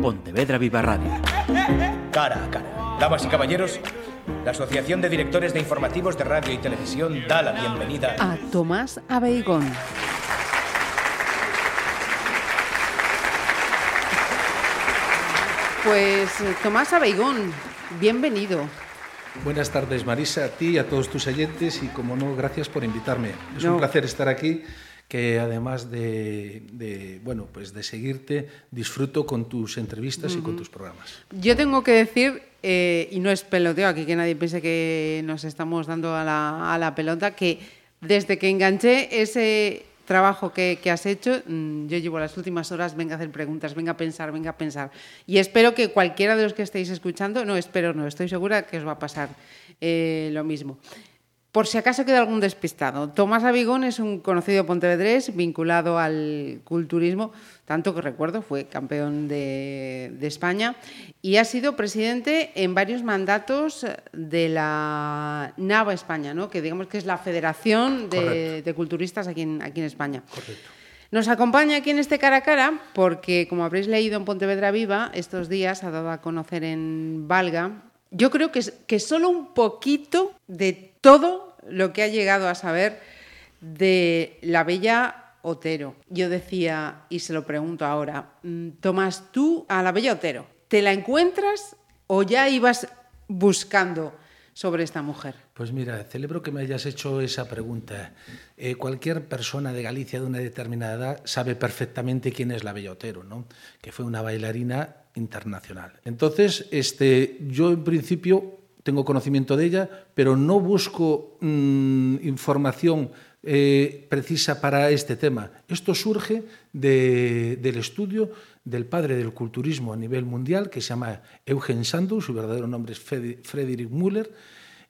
Pontevedra Viva Radio. Cara a cara. Damas y caballeros, la Asociación de Directores de Informativos de Radio y Televisión da la bienvenida a Tomás Abeigón. Pues Tomás Abeigón, bienvenido. Buenas tardes, Marisa, a ti y a todos tus oyentes y, como no, gracias por invitarme. Es no. un placer estar aquí que además de, de, bueno pues de seguirte disfruto con tus entrevistas uh -huh. y con tus programas. Yo tengo que decir eh, y no es peloteo aquí que nadie piense que nos estamos dando a la, a la pelota que desde que enganché ese trabajo que, que, has hecho, mm, yo llevo las últimas horas, venga a hacer preguntas, venga a pensar, venga a pensar. Y espero que cualquiera de los que estéis escuchando, no espero, no, estoy segura que os va a pasar eh, lo mismo. Por si acaso queda algún despistado, Tomás Abigón es un conocido pontevedrés vinculado al culturismo, tanto que recuerdo fue campeón de, de, España y ha sido presidente en varios mandatos de la NAVA España, ¿no? que digamos que es la Federación de, de Culturistas aquí en, aquí en España. Correcto. Nos acompaña aquí en este cara a cara porque, como habréis leído en Pontevedra Viva, estos días ha dado a conocer en Valga, yo creo que, que solo un poquito de todo lo que ha llegado a saber de la bella Otero. Yo decía, y se lo pregunto ahora, mm, Tomás, tú a la bella Otero, ¿te la encuentras o ya ibas buscando sobre esta mujer? Pues mira, celebro que me hayas hecho esa pregunta. Eh, cualquier persona de Galicia de una determinada edad sabe perfectamente quién es la Bella Otero, ¿no? que fue una bailarina internacional. Entonces, este, yo en principio tengo conocimiento de ella, pero no busco mmm, información eh, precisa para este tema. Esto surge de, del estudio del padre del culturismo a nivel mundial, que se llama Eugen Sandu, su verdadero nombre es Frederick Müller,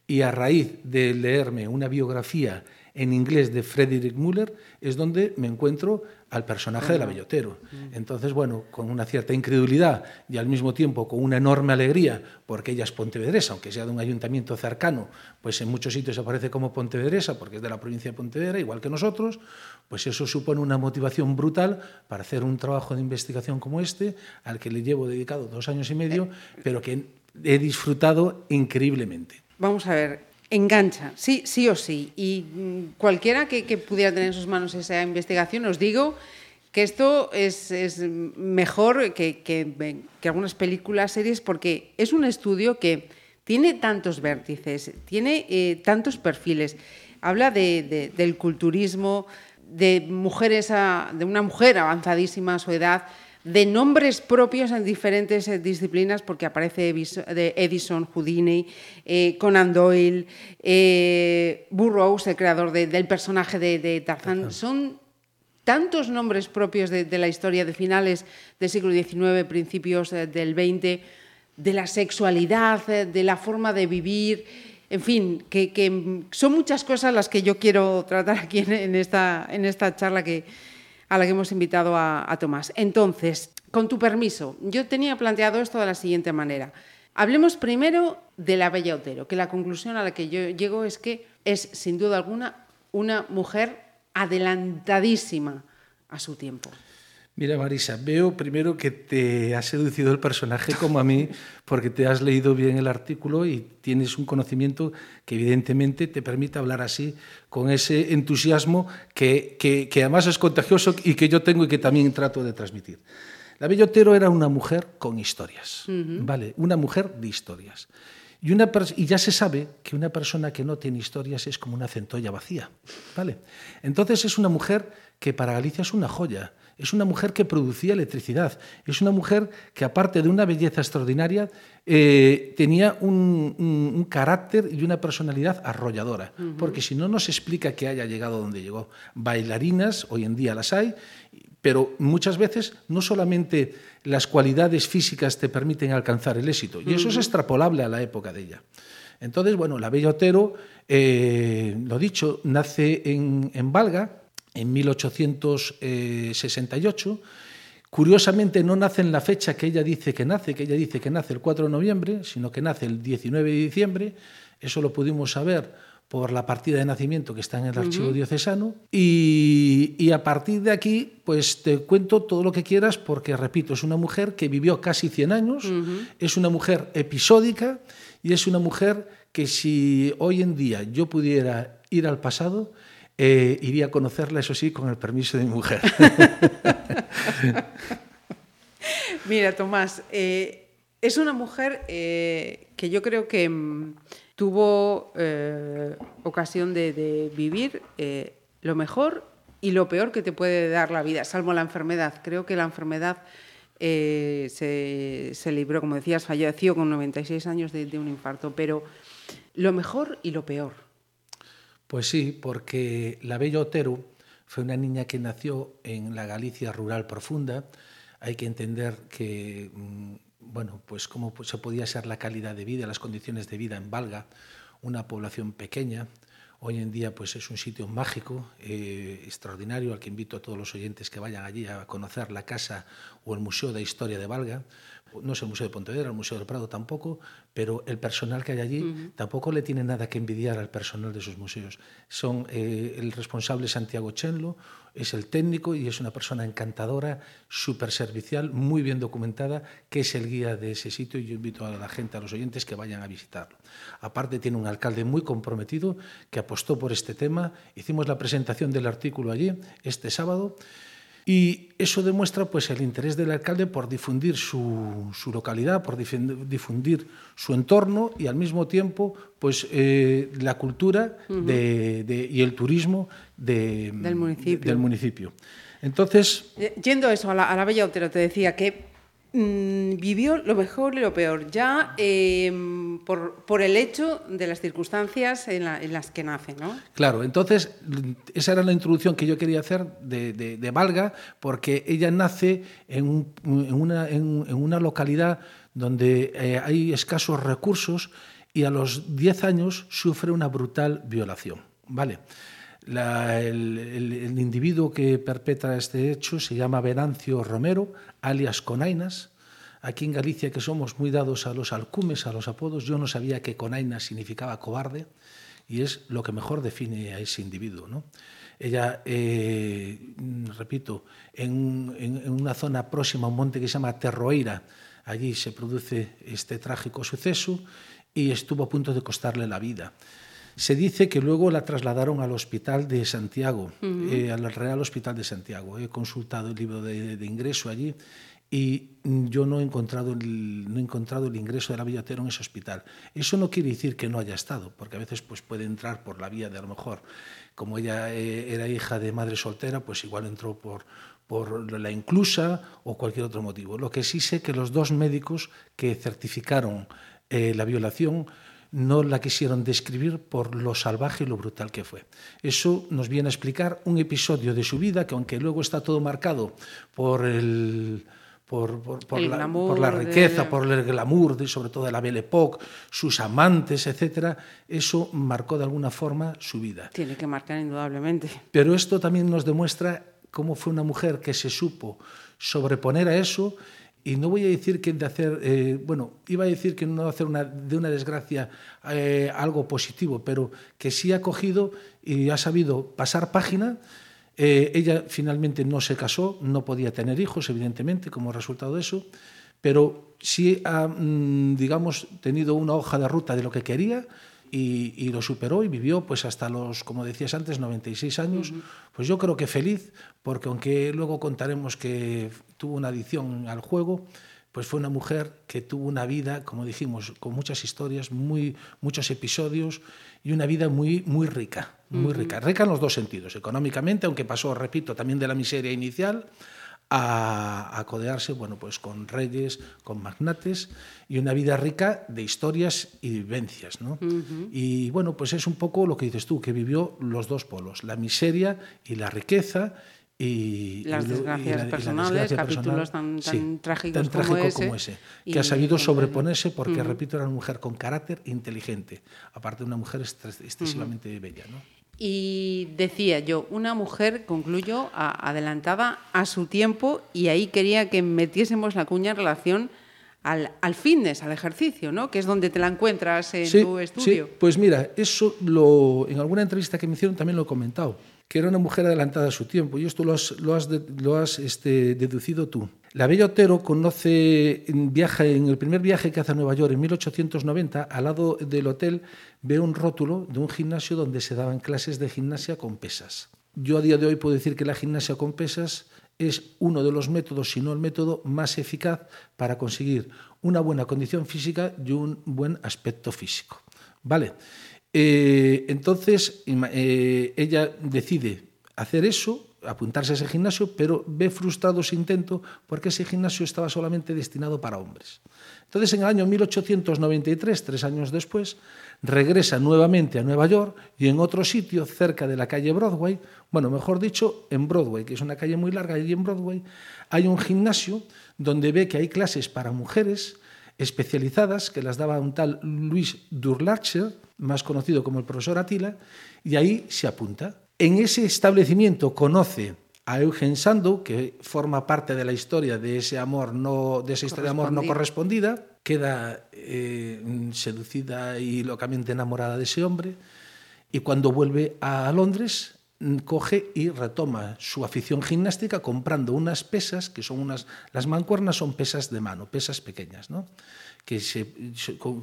y a raíz de leerme una biografía en inglés de Frederick Müller, es donde me encuentro al personaje de la Bellotero. Entonces, bueno, con una cierta incredulidad y al mismo tiempo con una enorme alegría, porque ella es pontevedresa, aunque sea de un ayuntamiento cercano, pues en muchos sitios aparece como pontevedresa, porque es de la provincia de Pontevedra, igual que nosotros, pues eso supone una motivación brutal para hacer un trabajo de investigación como este, al que le llevo dedicado dos años y medio, pero que he disfrutado increíblemente. Vamos a ver, engancha, sí, sí o sí. Y mm, cualquiera que, pudiera tener en sus manos esa investigación, os digo que esto es, mejor que, algunas películas, series, porque es un estudio que tiene tantos vértices, tiene eh, tantos perfiles. Habla de, de, del culturismo, de mujeres, de una mujer avanzadísima a su edad, de nombres propios en diferentes eh, disciplinas, porque aparece Edison, Houdini, eh, Conan Doyle, eh, Burroughs, el creador de, del personaje de, de Tarzán. Son tantos nombres propios de, de, la historia de finales del siglo XIX, principios del XX, de la sexualidad, de la forma de vivir, en fin, que, que, son muchas cosas las que yo quiero tratar aquí en, en, esta, en esta charla que, a la que hemos invitado a, Tomás. Entonces, con tu permiso, yo tenía planteado esto de la siguiente manera. Hablemos primero de la Bella Otero, que la conclusión a la que yo llego es que es, sin duda alguna, una mujer adelantadísima a su tiempo. Mira, Marisa, veo primero que te ha seducido el personaje como a mí, porque te has leído bien el artículo y tienes un conocimiento que evidentemente te permite hablar así, con ese entusiasmo que, que, que además es contagioso y que yo tengo y que también trato de transmitir. La Bellotero era una mujer con historias, uh -huh. ¿vale? Una mujer de historias. Y, una y ya se sabe que una persona que no tiene historias es como una centolla vacía, ¿vale? Entonces es una mujer que para Galicia es una joya, es una mujer que producía electricidad, es una mujer que aparte de una belleza extraordinaria, eh, tenía un, un, un, carácter y una personalidad arrolladora, uh -huh. porque si no nos explica que haya llegado donde llegó. Bailarinas, hoy en día las hay, pero muchas veces no solamente las cualidades físicas te permiten alcanzar el éxito, y eso es extrapolable a la época de ella. Entonces, bueno, la Bella Otero, eh, lo dicho, nace en, en Valga, en 1868. Curiosamente no nace en la fecha que ella dice que nace, que ella dice que nace el 4 de noviembre, sino que nace el 19 de diciembre. Eso lo pudimos saber por la partida de nacimiento que está en el archivo diocesano y, y, a partir de aquí pues te cuento todo lo que quieras porque repito es una mujer que vivió casi 100 años es una mujer episódica y es una mujer que si hoy en día yo pudiera ir al pasado eh, iría a conocerla eso sí con el permiso de mi mujer mira Tomás eh, es una mujer eh, que yo creo que mm, tuvo ocasión de, vivir lo mejor y lo peor que te puede dar la vida, salvo la enfermedad. Creo que la enfermedad se, se, libró, como decías, falleció con 96 años de un infarto, pero lo mejor y lo peor. Pues sí, porque la Bella Otero fue una niña que nació en la Galicia rural profunda. Hay que entender que mm, bueno, pues cómo se podía ser la calidad de vida, las condiciones de vida en Valga, una población pequeña. Hoy en día pues es un sitio mágico, eh, extraordinario, al que invito a todos los oyentes que vayan allí a conocer la casa o el Museo de Historia de Valga. No es el Museo de Pontevedra, el Museo del Prado tampoco, pero el personal que hay allí uh -huh. tampoco le tiene nada que envidiar al personal de esos museos. Son eh, el responsable Santiago Chenlo, es el técnico y es una persona encantadora, súper servicial, muy bien documentada, que es el guía de ese sitio y yo invito a la gente, a los oyentes, que vayan a visitarlo. Aparte tiene un alcalde muy comprometido que apostó por este tema. Hicimos la presentación del artículo allí este sábado y eso demuestra pues, el interés del alcalde por difundir su, su localidad, por difundir su entorno y al mismo tiempo pues, eh, la cultura uh -huh. de, de, y el turismo de, del, municipio. del municipio. Entonces... Yendo a eso, a la, a la Bella Otero, te decía que mmm, vivió lo mejor y lo peor, ya eh, por, por, el hecho de las circunstancias en, la, en, las que nace, ¿no? Claro, entonces esa era la introducción que yo quería hacer de, de, Valga, porque ella nace en, un, en, una, en, una, localidad donde eh, hay escasos recursos y a los 10 años sufre una brutal violación, ¿vale? La, el, el, el, individuo que perpetra este hecho se llama Venancio Romero, alias Conainas. Aquí en Galicia, que somos muy dados a los alcumes, a los apodos, yo no sabía que Conainas significaba cobarde y es lo que mejor define a ese individuo. ¿no? Ella, eh, repito, en, en, en, una zona próxima a un monte que se llama Terroeira, allí se produce este trágico suceso y estuvo a punto de costarle la vida. Se dice que luego la trasladaron al Hospital de Santiago, uh -huh. eh, al Real Hospital de Santiago. He consultado el libro de, de, ingreso allí y yo no he, encontrado el, no he encontrado el ingreso de la Villatero en ese hospital. Eso no quiere decir que no haya estado, porque a veces pues, puede entrar por la vía de a lo mejor, como ella eh, era hija de madre soltera, pues igual entró por, por la inclusa o cualquier otro motivo. Lo que sí sé que los dos médicos que certificaron eh, la violación no la quisieron describir por lo salvaje y lo brutal que fue. Eso nos viene a explicar un episodio de su vida que aunque luego está todo marcado por el, por, por, por, la, por, la, riqueza, de... por el glamour, de, sobre todo de la Belle Époque, sus amantes, etcétera, eso marcó de alguna forma su vida. Tiene que marcar indudablemente. Pero esto también nos demuestra cómo fue una mujer que se supo sobreponer a eso y no voy a decir que de hacer, eh, bueno, iba a decir que no hacer una, de una desgracia eh, algo positivo, pero que sí ha cogido y ha sabido pasar página. Eh, ella finalmente no se casó, no podía tener hijos, evidentemente, como resultado de eso, pero sí ha, mm, digamos, tenido una hoja de ruta de lo que quería, y, y, lo superó y vivió pues hasta los, como decías antes, 96 años. Uh -huh. Pues yo creo que feliz, porque aunque luego contaremos que tuvo una adicción al juego, pues fue una mujer que tuvo una vida, como dijimos, con muchas historias, muy, muchos episodios y una vida muy, muy rica, muy uh -huh. rica. Rica en los dos sentidos, económicamente, aunque pasó, repito, también de la miseria inicial, a, a codearse bueno, pues con reyes, con magnates y una vida rica de historias y vivencias. ¿no? Uh -huh. Y bueno, pues es un poco lo que dices tú, que vivió los dos polos, la miseria y la riqueza. Y, las desgracias y la, personales, y la desgracia capítulos personal, tan, tan sí, trágicos tan trágico como ese, como ese que ha sabido sobreponerse porque, uh -huh. repito, era una mujer con carácter inteligente, aparte de una mujer excesivamente uh -huh. bella. ¿no? Y decía yo, una mujer, concluyo, a, adelantada a su tiempo, y ahí quería que metiésemos la cuña en relación al, al, fitness, al ejercicio, ¿no? Que es donde te la encuentras en tu estudio. Sí, pues mira, eso lo, en alguna entrevista que me hicieron también lo he comentado, que era una mujer adelantada a su tiempo, y esto lo has, lo has, lo has este, deducido tú. La Bella Otero conoce, viaja en el primer viaje que hace a Nueva York en 1890, al lado del hotel ve un rótulo de un gimnasio donde se daban clases de gimnasia con pesas. Yo a día de hoy puedo decir que la gimnasia con pesas es uno de los métodos, si no el método más eficaz para conseguir una buena condición física y un buen aspecto físico. ¿Vale? Eh, entonces, eh, ella decide hacer eso, apuntarse a ese gimnasio, pero ve frustrado su intento porque ese gimnasio estaba solamente destinado para hombres. Entonces, en el año 1893, tres años después, regresa nuevamente a Nueva York y en otro sitio, cerca de la calle Broadway, bueno, mejor dicho, en Broadway, que es una calle muy larga, y en Broadway hay un gimnasio donde ve que hay clases para mujeres especializadas, que las daba un tal Luis Durlacher, más conocido como el profesor Atila, y ahí se apunta. En ese establecimiento conoce a Eugen Sandow, que forma parte de la historia de ese amor no, de esa historia de amor no correspondida, queda eh, seducida y locamente enamorada de ese hombre, y cuando vuelve a Londres coge y retoma su afición gimnástica comprando unas pesas que son unas las mancuernas son pesas de mano pesas pequeñas ¿no? que se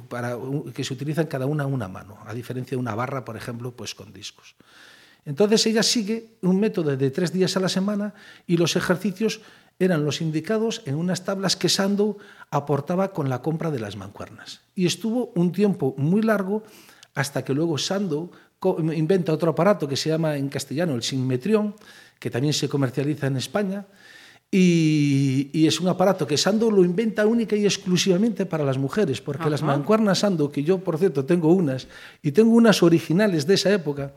para, que se utilizan cada una una mano a diferencia de una barra por ejemplo pues con discos entonces ella sigue un método de tres días a la semana y los ejercicios eran los indicados en unas tablas que Sandow aportaba con la compra de las mancuernas. Y estuvo un tiempo muy largo hasta que luego Sandow inventa otro aparato que se llama en castellano el Sinmetrión, que también se comercializa en España, y, y, es un aparato que Sandow lo inventa única y exclusivamente para las mujeres, porque Ajá. las mancuernas Sandow, que yo por cierto tengo unas, y tengo unas originales de esa época,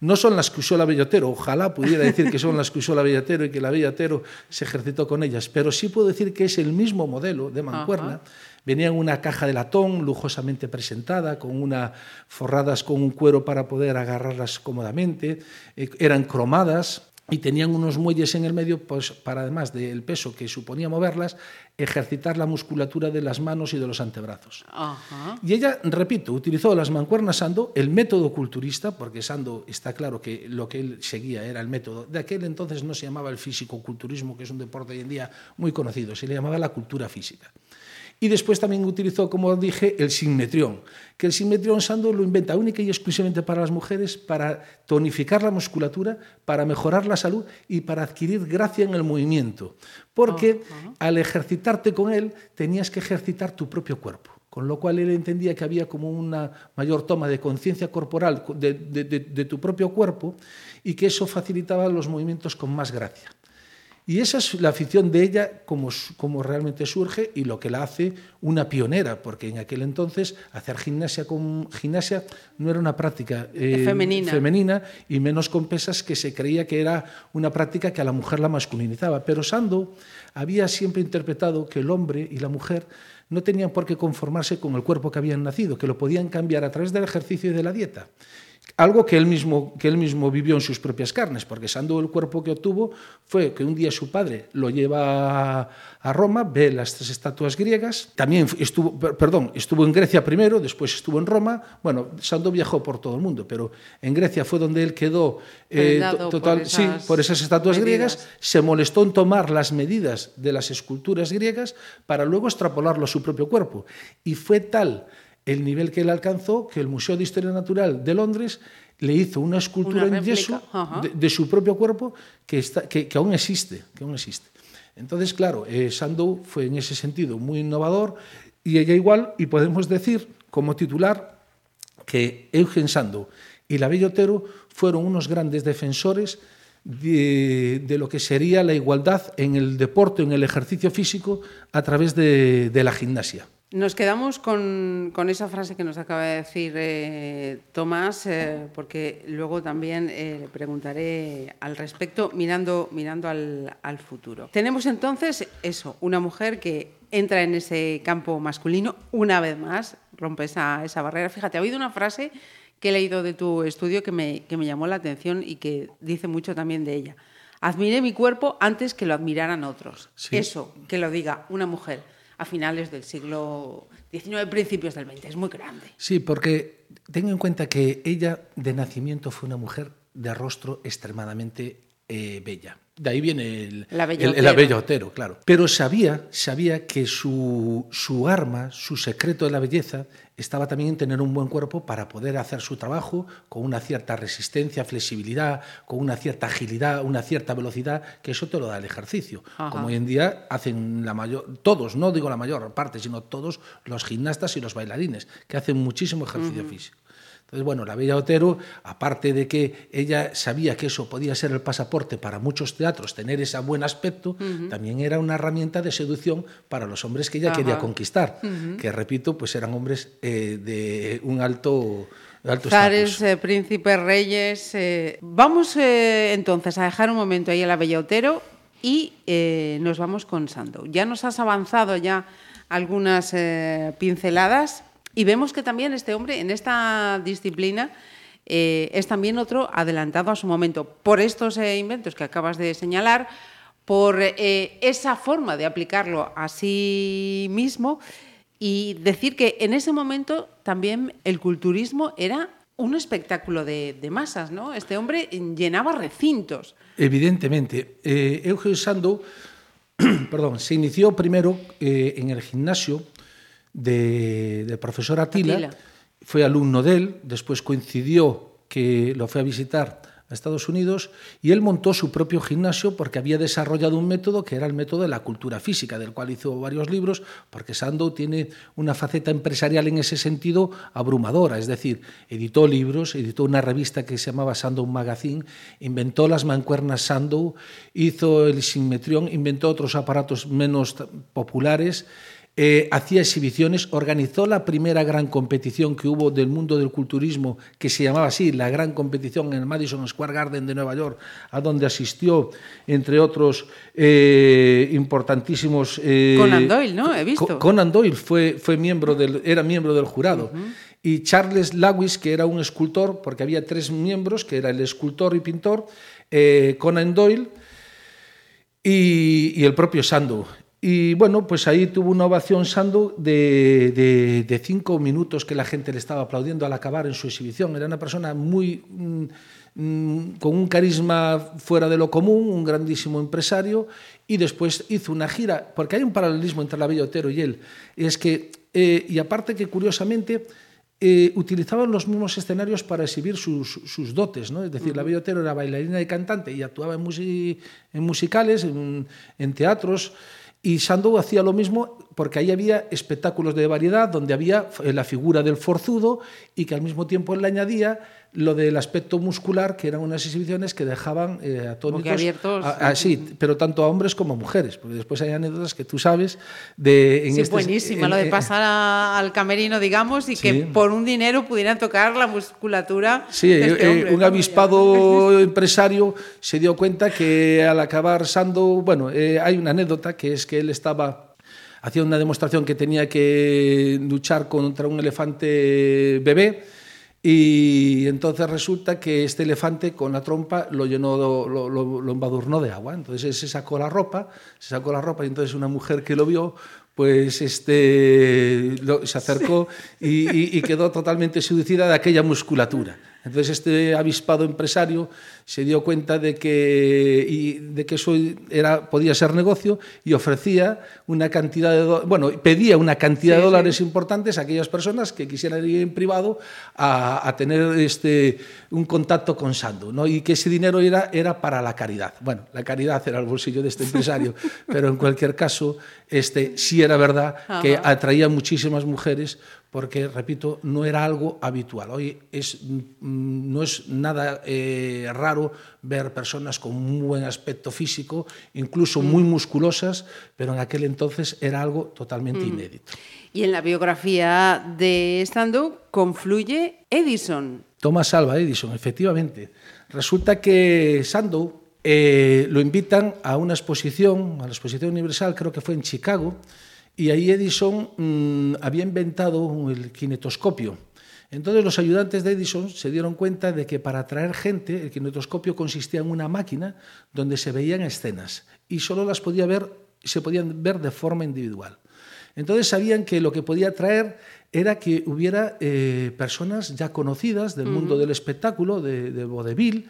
no son las que usó la Bellotero, ojalá pudiera decir que son las que usó la Bellotero y que la Bellotero se ejercitó con ellas, pero sí puedo decir que es el mismo modelo de mancuerna. Ajá. Venía en una caja de latón lujosamente presentada, con una forradas con un cuero para poder agarrarlas cómodamente, eh, eran cromadas, y tenían unos muelles en el medio pues, para, además del peso que suponía moverlas, ejercitar la musculatura de las manos y de los antebrazos. Ajá. Y ella, repito, utilizó las mancuernas Sando, el método culturista, porque Sando está claro que lo que él seguía era el método. De aquel entonces no se llamaba el físico-culturismo, que es un deporte hoy en día muy conocido, se le llamaba la cultura física. Y después también utilizó, como dije, el sinmetrión, que el sinmetrión Sando lo inventa única y exclusivamente para las mujeres, para tonificar la musculatura, para mejorar la salud y para adquirir gracia en el movimiento. Porque uh -huh. al ejercitarte con él, tenías que ejercitar tu propio cuerpo. Con lo cual él entendía que había como una mayor toma de conciencia corporal de, de, de, de tu propio cuerpo y que eso facilitaba los movimientos con más gracia. Y esa es la afición de ella como, como, realmente surge y lo que la hace una pionera, porque en aquel entonces hacer gimnasia con gimnasia no era una práctica eh, femenina. femenina. y menos con pesas que se creía que era una práctica que a la mujer la masculinizaba. Pero Sando había siempre interpretado que el hombre y la mujer no tenían por qué conformarse con el cuerpo que habían nacido, que lo podían cambiar a través del ejercicio y de la dieta algo que él, mismo, que él mismo vivió en sus propias carnes, porque Sando el cuerpo que obtuvo fue que un día su padre lo lleva a Roma, ve las tres estatuas griegas, también estuvo, perdón, estuvo en Grecia primero, después estuvo en Roma, bueno, Sando viajó por todo el mundo, pero en Grecia fue donde él quedó eh, total, por sí, por esas estatuas medidas. griegas, se molestó en tomar las medidas de las esculturas griegas para luego extrapolarlo a su propio cuerpo, y fue tal el nivel que él alcanzó que el Museo de Historia Natural de Londres le hizo una escultura una en yeso de, de, su propio cuerpo que, está, que, que, aún existe, que aún existe. Entonces, claro, eh, Sandow fue en ese sentido muy innovador y ella igual, y podemos decir como titular que Eugen Sandow y la Bellotero fueron unos grandes defensores de, de, lo que sería la igualdad en el deporte, en el ejercicio físico a través de, de la gimnasia. Nos quedamos con, con, esa frase que nos acaba de decir eh, Tomás, eh, porque luego también eh, le preguntaré al respecto mirando, mirando al, al, futuro. Tenemos entonces eso, una mujer que entra en ese campo masculino una vez más, rompe esa, esa barrera. Fíjate, ha habido una frase que he leído de tu estudio que me, que me llamó la atención y que dice mucho también de ella. Admiré mi cuerpo antes que lo admiraran otros. Sí. Eso, que lo diga una mujer a finales del siglo XIX, principios del XX. Es muy grande. Sí, porque tengo en cuenta que ella de nacimiento fue una mujer de rostro extremadamente eh, bella. De ahí viene el, el- el Otero. bello Otero, claro. Pero sabía, sabía que su, su arma, su secreto de la belleza, estaba también en tener un buen cuerpo para poder hacer su trabajo con una cierta resistencia, flexibilidad, con una cierta agilidad, una cierta velocidad, que eso te lo da el ejercicio. Ajá. Como hoy en día hacen la mayor, todos, no digo la mayor parte, sino todos los gimnastas y los bailarines, que hacen muchísimo ejercicio físico. Entonces, bueno, la Bella Otero, aparte de que ella sabía que eso podía ser el pasaporte para muchos teatros, tener ese buen aspecto, también era una herramienta de seducción para los hombres que ella Ajá. quería conquistar, que repito, pues eran hombres eh, de un alto, Zares, eh, príncipes, reyes. eh, Vamos eh, entonces a dejar un momento ahí a la Bella Otero y nos vamos con Sandow. Ya nos has avanzado ya algunas pinceladas y vemos que también este hombre en esta disciplina eh, es también otro adelantado a su momento por estos eh, inventos que acabas de señalar, por eh, esa forma de aplicarlo a sí mismo y decir que en ese momento también el culturismo era un espectáculo de, masas, ¿no? Este hombre llenaba recintos. Evidentemente, Eugenio Sandow perdón, se inició primero en el gimnasio de- del profesor Atila, Atila. fue alumno de él, después coincidió que lo fue a visitar a Estados Unidos y él montó su propio gimnasio porque había desarrollado un método que era el método de la cultura física, del cual hizo varios libros, porque Sandow tiene una faceta empresarial en ese sentido abrumadora, es decir, editó libros, editó una revista que se llamaba Sandow Magazine, inventó las mancuernas Sandow, hizo el simetrión, inventó otros aparatos menos populares, eh, hacía exhibiciones, organizó la primera gran competición que hubo del mundo del culturismo, que se llamaba así, la gran competición en el Madison Square Garden de Nueva York, a donde asistió, entre otros, eh, importantísimos... eh, Conan Doyle, ¿no? He visto. Co- Conan Doyle fue, fue miembro del, era miembro del jurado. Y Charles Lawis, que era un escultor, porque había tres miembros, que era el escultor y pintor, Conan Doyle y, y el propio Sandow. Y bueno, pues ahí tuvo una ovación Sandow de, de- de cinco minutos que la gente le estaba aplaudiendo al acabar en su exhibición. Era una persona muy mm, mm, con un carisma fuera de lo común, un grandísimo empresario, y después hizo una gira, porque hay un paralelismo entre la Bella Otero y él. Y es que, eh, y aparte que curiosamente, eh, utilizaban los mismos escenarios para exhibir sus, sus dotes, ¿no? Es decir, la Bella Otero era bailarina y cantante y actuaba en, musi- en musicales, en, en teatros, y Sandow hacía lo mismo porque ahí había espectáculos de variedad donde había eh, la figura del forzudo y que al mismo tiempo él le añadía lo del aspecto muscular, que eran unas exhibiciones que dejaban eh, atónitos. Boquiabiertos. a- a- sí, pero tanto a hombres como a mujeres, porque después hay anécdotas que tú sabes de... en Sí, este- buenísima, en- lo de en- pasar a- al camerino, digamos, y que Sí. por un dinero pudieran tocar la musculatura. Sí, de este eh, hombre, un avispado empresario se dio cuenta que al acabar Sandow, bueno, eh, hay una anécdota que es que él estaba hacía una demostración que tenía que luchar contra un elefante bebé y entonces resulta que este elefante con la trompa lo llenó, lo, lo- lo embadurnó de agua. Entonces se sacó la ropa, se sacó la ropa y entonces una mujer que lo vio pues este, lo- se acercó y, y- y quedó totalmente seducida de aquella musculatura. Entonces este avispado empresario se dio cuenta de que, y de que eso era, podía ser negocio y ofrecía una cantidad de bueno, pedía una cantidad de dólares importantes a aquellas personas que quisieran ir en privado a, a tener este, un contacto con Sandow, ¿no? y que ese dinero era, era para la caridad. Bueno, la caridad era el bolsillo de este empresario, pero en cualquier caso, este, sí era verdad que atraía muchísimas mujeres porque, repito, no era algo habitual. Hoy es, mm, no es nada eh, raro raro ver personas con un buen aspecto físico, incluso muy musculosas, pero en aquel entonces era algo totalmente mm. inédito. Y en la biografía de Sandow confluye Edison. Thomas Alva Edison, efectivamente. Resulta que Sandow eh, lo invitan a una exposición, a la exposición universal, creo que fue en Chicago, y ahí Edison mmm, había inventado el kinetoscopio Entonces los ayudantes de Edison se dieron cuenta de que para atraer gente, el kinetoscopio consistía en una máquina donde se veían escenas y solo las podía ver, se podían ver de forma individual. Entonces sabían que lo que podía traer era que hubiera eh, personas ya conocidas del mundo del espectáculo, de, de vodevil,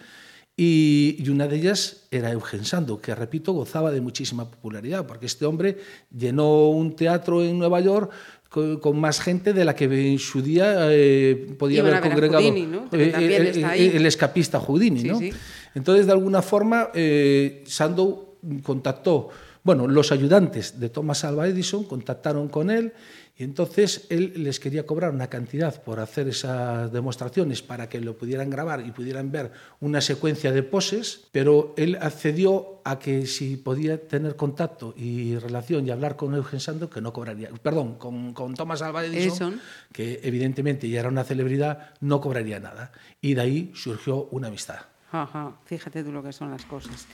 y, y, una de ellas era Eugen Sando, que repito, gozaba de muchísima popularidad, porque este hombre llenó un teatro en Nueva York con, con más gente de la que en su día eh, podía haber congregado Houdini, ¿no? Eh, el escapista Houdini. Sí, ¿no? sí. Entonces, de alguna forma, eh, Sandow contactó, bueno, los ayudantes de Thomas Alva Edison contactaron con él y entonces él les quería cobrar una cantidad por hacer esas demostraciones para que lo pudieran grabar y pudieran ver una secuencia de poses, pero él accedió a que si podía tener contacto y relación y hablar con Eugen Sandow, que no cobraría, perdón, con, con Thomas Alva Edison, Edison. que evidentemente ya era una celebridad, no cobraría nada. Y de ahí surgió una amistad. Ajá, fíjate tú lo que son las cosas.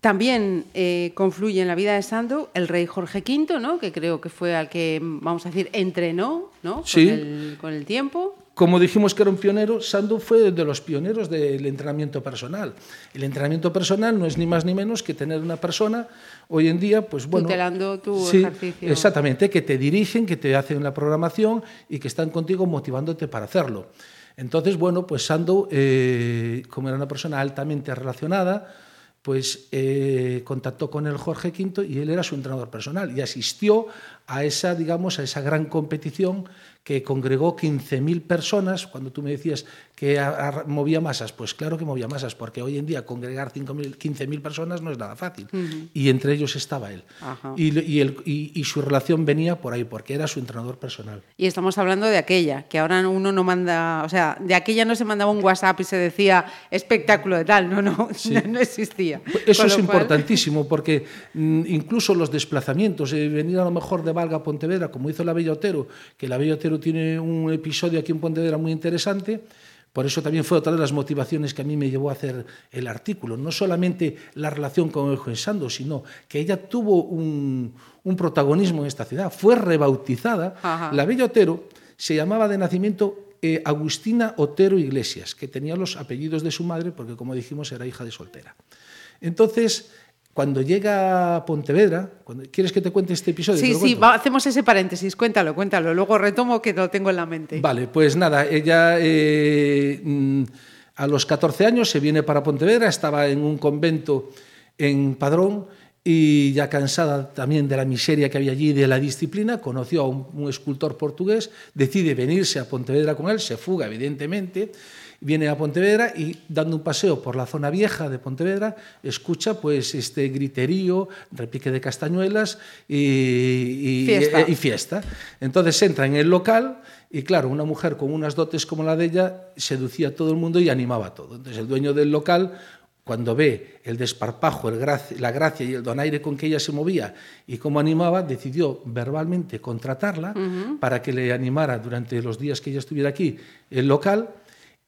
También eh, confluye en la vida de Sandow el rey Jorge V, ¿no? que creo que fue al que, vamos a decir, entrenó ¿no? Sí. con, el, con el tiempo. Como dijimos que era un pionero, Sandow fue de los pioneros del entrenamiento personal. El entrenamiento personal no es ni más ni menos que tener una persona hoy en día, pues bueno, Tutelando tu sí, ejercicio. exactamente, que te dirigen, que te hacen la programación y que están contigo motivándote para hacerlo. Entonces, bueno, pues Sandow, eh, como era una persona altamente relacionada, pues eh, contactó con el Jorge V y él era su entrenador personal y asistió a esa, digamos, a esa gran competición que congregó 15.000 personas. Cuando tú me decías que movía masas, pues claro que movía masas, porque hoy en día congregar 5.000, 15.000 personas no es nada fácil. Y entre ellos estaba él. Y, y el- y- y su relación venía por ahí, porque era su entrenador personal. Y estamos hablando de aquella, que ahora uno no manda, o sea, de aquella no se mandaba un WhatsApp y se decía espectáculo de tal, no, no, no, no existía. Eso es cual- importantísimo porque mm, incluso los desplazamientos, eh, venir a lo mejor de Valga a Pontevedra, como hizo la Bella Otero, que la Bella Otero tiene un episodio aquí en Pontevedra muy interesante, por eso también fue otra de las motivaciones que a mí me llevó a hacer el artículo. No solamente la relación con Eugen Sando, sino que ella tuvo un, un protagonismo en esta ciudad. Fue rebautizada. Ajá. La Bella Otero se llamaba de nacimiento eh, Agustina Otero Iglesias, que tenía los apellidos de su madre, porque como dijimos era hija de soltera. Entonces, cuando llega a Pontevedra, cuando, ¿quieres que te cuente este episodio? ¿Te Sí, sí, va- hacemos ese paréntesis, cuéntalo, cuéntalo, luego retomo que lo tengo en la mente. Vale, pues nada, ella eh, mm, a los 14 años se viene para Pontevedra, estaba en un convento en Padrón y ya cansada también de la miseria que había allí de la disciplina, conoció a un, un escultor portugués, decide venirse a Pontevedra con él, se fuga evidentemente, viene a Pontevedra y dando un paseo por la zona vieja de Pontevedra, escucha pues este griterío, repique de castañuelas y, y- Fiesta. y fiesta. Entonces entra en el local y claro, una mujer con unas dotes como la de ella seducía a todo el mundo y animaba a todo. Entonces el dueño del local, cuando ve el desparpajo, el gracia- la gracia y el donaire con que ella se movía y cómo animaba, decidió verbalmente contratarla para que le animara durante los días que ella estuviera aquí el local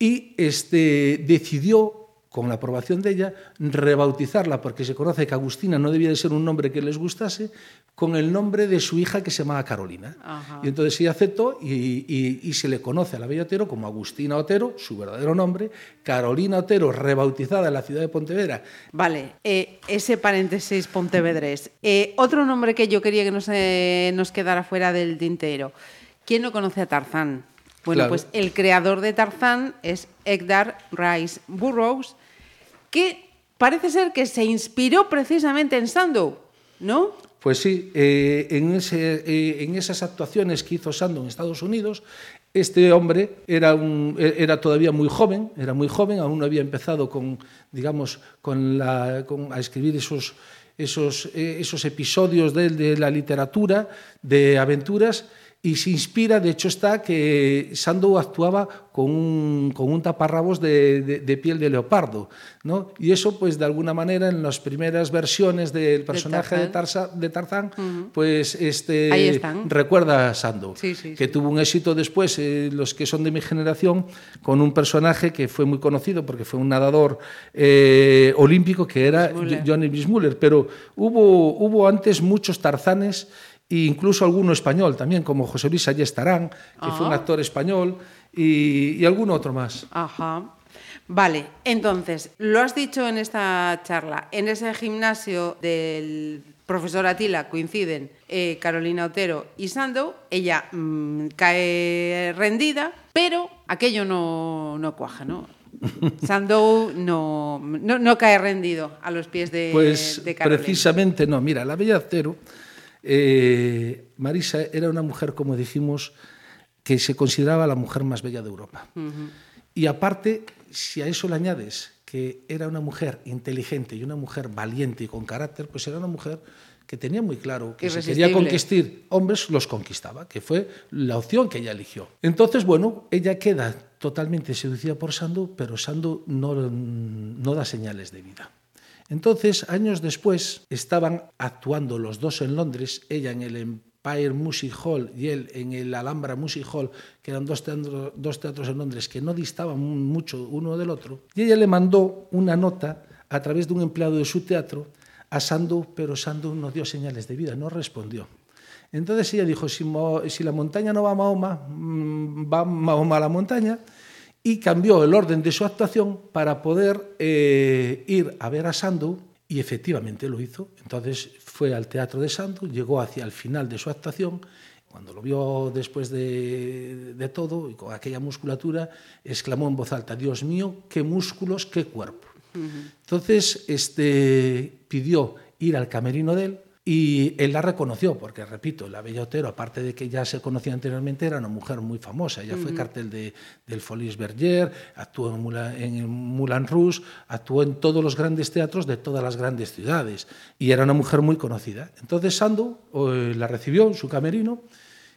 y este, decidió con la aprobación de ella, rebautizarla, porque se conoce que Agustina no debía de ser un nombre que les gustase, con el nombre de su hija que se llamaba Carolina. Ajá. Y entonces ella aceptó y, y- y se le conoce a la Bella Otero como Agustina Otero, su verdadero nombre, Carolina Otero, rebautizada en la ciudad de Pontevedra. Vale, eh, ese paréntesis pontevedrés. Eh, otro nombre que yo quería que no se nos quedara fuera del tintero. ¿Quién no conoce a Tarzán? Bueno, Claro. pues el creador de Tarzán es Edgar Rice Burroughs, que parece ser que se inspiró precisamente en Sandow, ¿no? Pues sí, eh, en, ese, eh, en esas actuaciones que hizo Sando en Estados Unidos, este hombre era, un- e- era todavía muy joven, era muy joven, aún no había empezado con, digamos, con la, con- a escribir esos, esos, eh, esos episodios de, de la literatura, de aventuras, y se inspira, de hecho está que Sandow actuaba con un, con un taparrabos de, de- de piel de leopardo, ¿no? Y eso, pues, de alguna manera, en las primeras versiones del personaje de Tarzán. Tarzán, de Tarzán, pues, este, recuerda a Sandow, Sí, sí, que sí. tuvo un éxito después, eh, los que son de mi generación, con un personaje que fue muy conocido porque fue un nadador eh, olímpico que era Bismuller. Johnny Bismuller, pero hubo, hubo antes muchos Tarzanes e incluso alguno español también, como José Luis Ayestarán, que fue un Ah. actor español, y, y alguno otro más. Ajá. Vale, entonces, lo has dicho en esta charla, en ese gimnasio del profesora Tila coinciden eh, Carolina Otero y Sandow, ella mmm, cae rendida, pero aquello no, no cuaja, ¿no? Sandow no, no, no, cae rendido a los pies de, pues, de Carolina. precisamente no. Mira, la Bella Otero, eh, Marisa era una mujer, como dijimos, que se consideraba la mujer más bella de Europa. Uh -huh. Y aparte, si a eso le añades que era una mujer inteligente y una mujer valiente y con carácter, pues era una mujer que tenía muy claro que si quería conquistar hombres, los conquistaba, que fue la opción que ella eligió. Entonces, bueno, ella queda totalmente seducida por Sandu, pero Sandu no, no da señales de vida. Entonces, años después, estaban actuando los dos en Londres, ella en el Empire Music Hall y él en el Alhambra Music Hall, que eran dos teatros, en Londres que no distaban mucho uno del otro, y ella le mandó una nota a través de un empleado de su teatro a Sandu, pero Sandu no dio señales de vida, no respondió. Entonces ella dijo, si, si la montaña no va a Mahoma, mm, va Mahoma a la montaña, y cambió el orden de su actuación para poder eh, ir a ver a Sandu, y efectivamente lo hizo. Entonces fue al teatro de Sandu, llegó hacia el final de su actuación, cuando lo vio después de, de todo, y con aquella musculatura, exclamó en voz alta, Dios mío, qué músculos, qué cuerpo. Entonces este, pidió ir al camerino de él y él la reconoció, porque repito, la Bella Otero, aparte de que ya se conocía anteriormente, era una mujer muy famosa. Ella uh -huh. fue cartel de, del Folies Berger, actuó en, Moulin, en Moulin Rouge, actuó en todos los grandes teatros de todas las grandes ciudades y era una mujer muy conocida. Entonces Sandu eh, la recibió en su camerino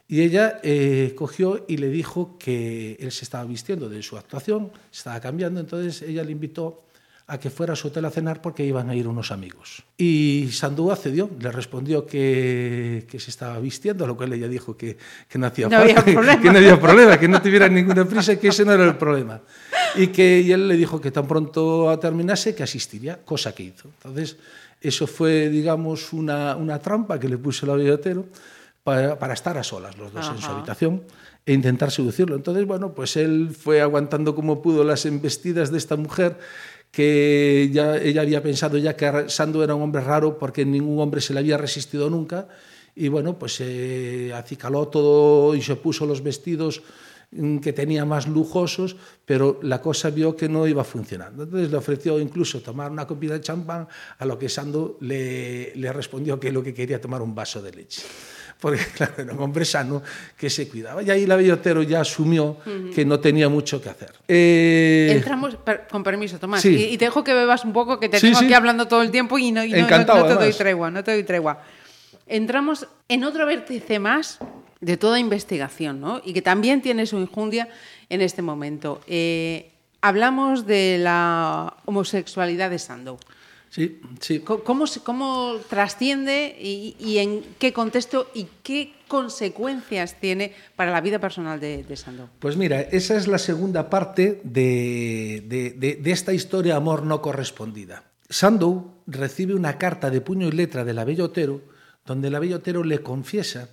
y ella eh, cogió y le dijo que él se estaba vistiendo de su actuación, se estaba cambiando, entonces ella le invitó a que fuera a su hotel a cenar porque iban a ir unos amigos. Y Sandú accedió, le respondió que, que se estaba vistiendo, a lo cual ella dijo que, que no hacía no falta, que no había problema, que no tuviera ninguna prisa, que ese no era el problema. Y que y él le dijo que tan pronto terminase que asistiría, cosa que hizo. Entonces, eso fue, digamos, una, una trampa que le puso el billotero para, para estar a solas los dos Ajá. en su habitación e intentar seducirlo. Entonces, bueno, pues él fue aguantando como pudo las embestidas de esta mujer que ya, ella había pensado ya que Sando era un hombre raro porque ningún hombre se le había resistido nunca y bueno, pues se acicaló todo y se puso los vestidos mm, que tenía más lujosos, pero la cosa vio que no iba funcionando. Entonces le ofreció incluso tomar una copita de champán, a lo que Sando le, le respondió que lo que quería tomar un vaso de leche porque claro, era un hombre sano que se cuidaba. Y ahí la Bellotero ya asumió uh -huh. que no tenía mucho que hacer. Eh... Entramos, per, con permiso, Tomás, sí. y, y, te dejo que bebas un poco, que te sí, tengo sí. aquí hablando todo el tiempo y no, y no, no, no te doy tregua, no te doy tregua. Entramos en otro vértice más de toda investigación, ¿no? Y que también tiene su injundia en este momento. Eh, hablamos de la homosexualidad de Sandow. Sí, sí. ¿Cómo, cómo trasciende y, y, en qué contexto y qué consecuencias tiene para la vida personal de, de Sandow? Pues mira, esa es la segunda parte de, de, de, esta historia de amor no correspondida. Sandow recibe una carta de puño y letra de la Bellotero, donde la Bellotero le confiesa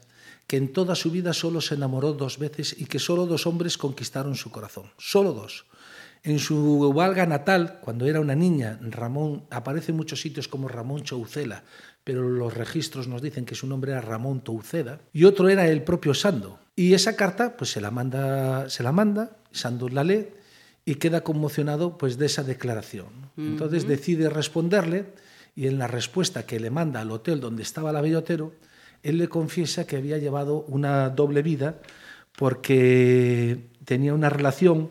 que en toda su vida solo se enamoró dos veces y que solo dos hombres conquistaron su corazón. Solo dos. En su Valga natal, cuando era una niña, Ramón aparece en muchos sitios como Ramón Choucela, pero los registros nos dicen que su nombre era Ramón Touceda, y otro era el propio Sando. Y esa carta pues se la manda, se la manda Sando la lee y queda conmocionado pues de esa declaración. Entonces uh -huh. decide responderle y en la respuesta que le manda al hotel donde estaba la bellotero, él le confiesa que había llevado una doble vida porque tenía una relación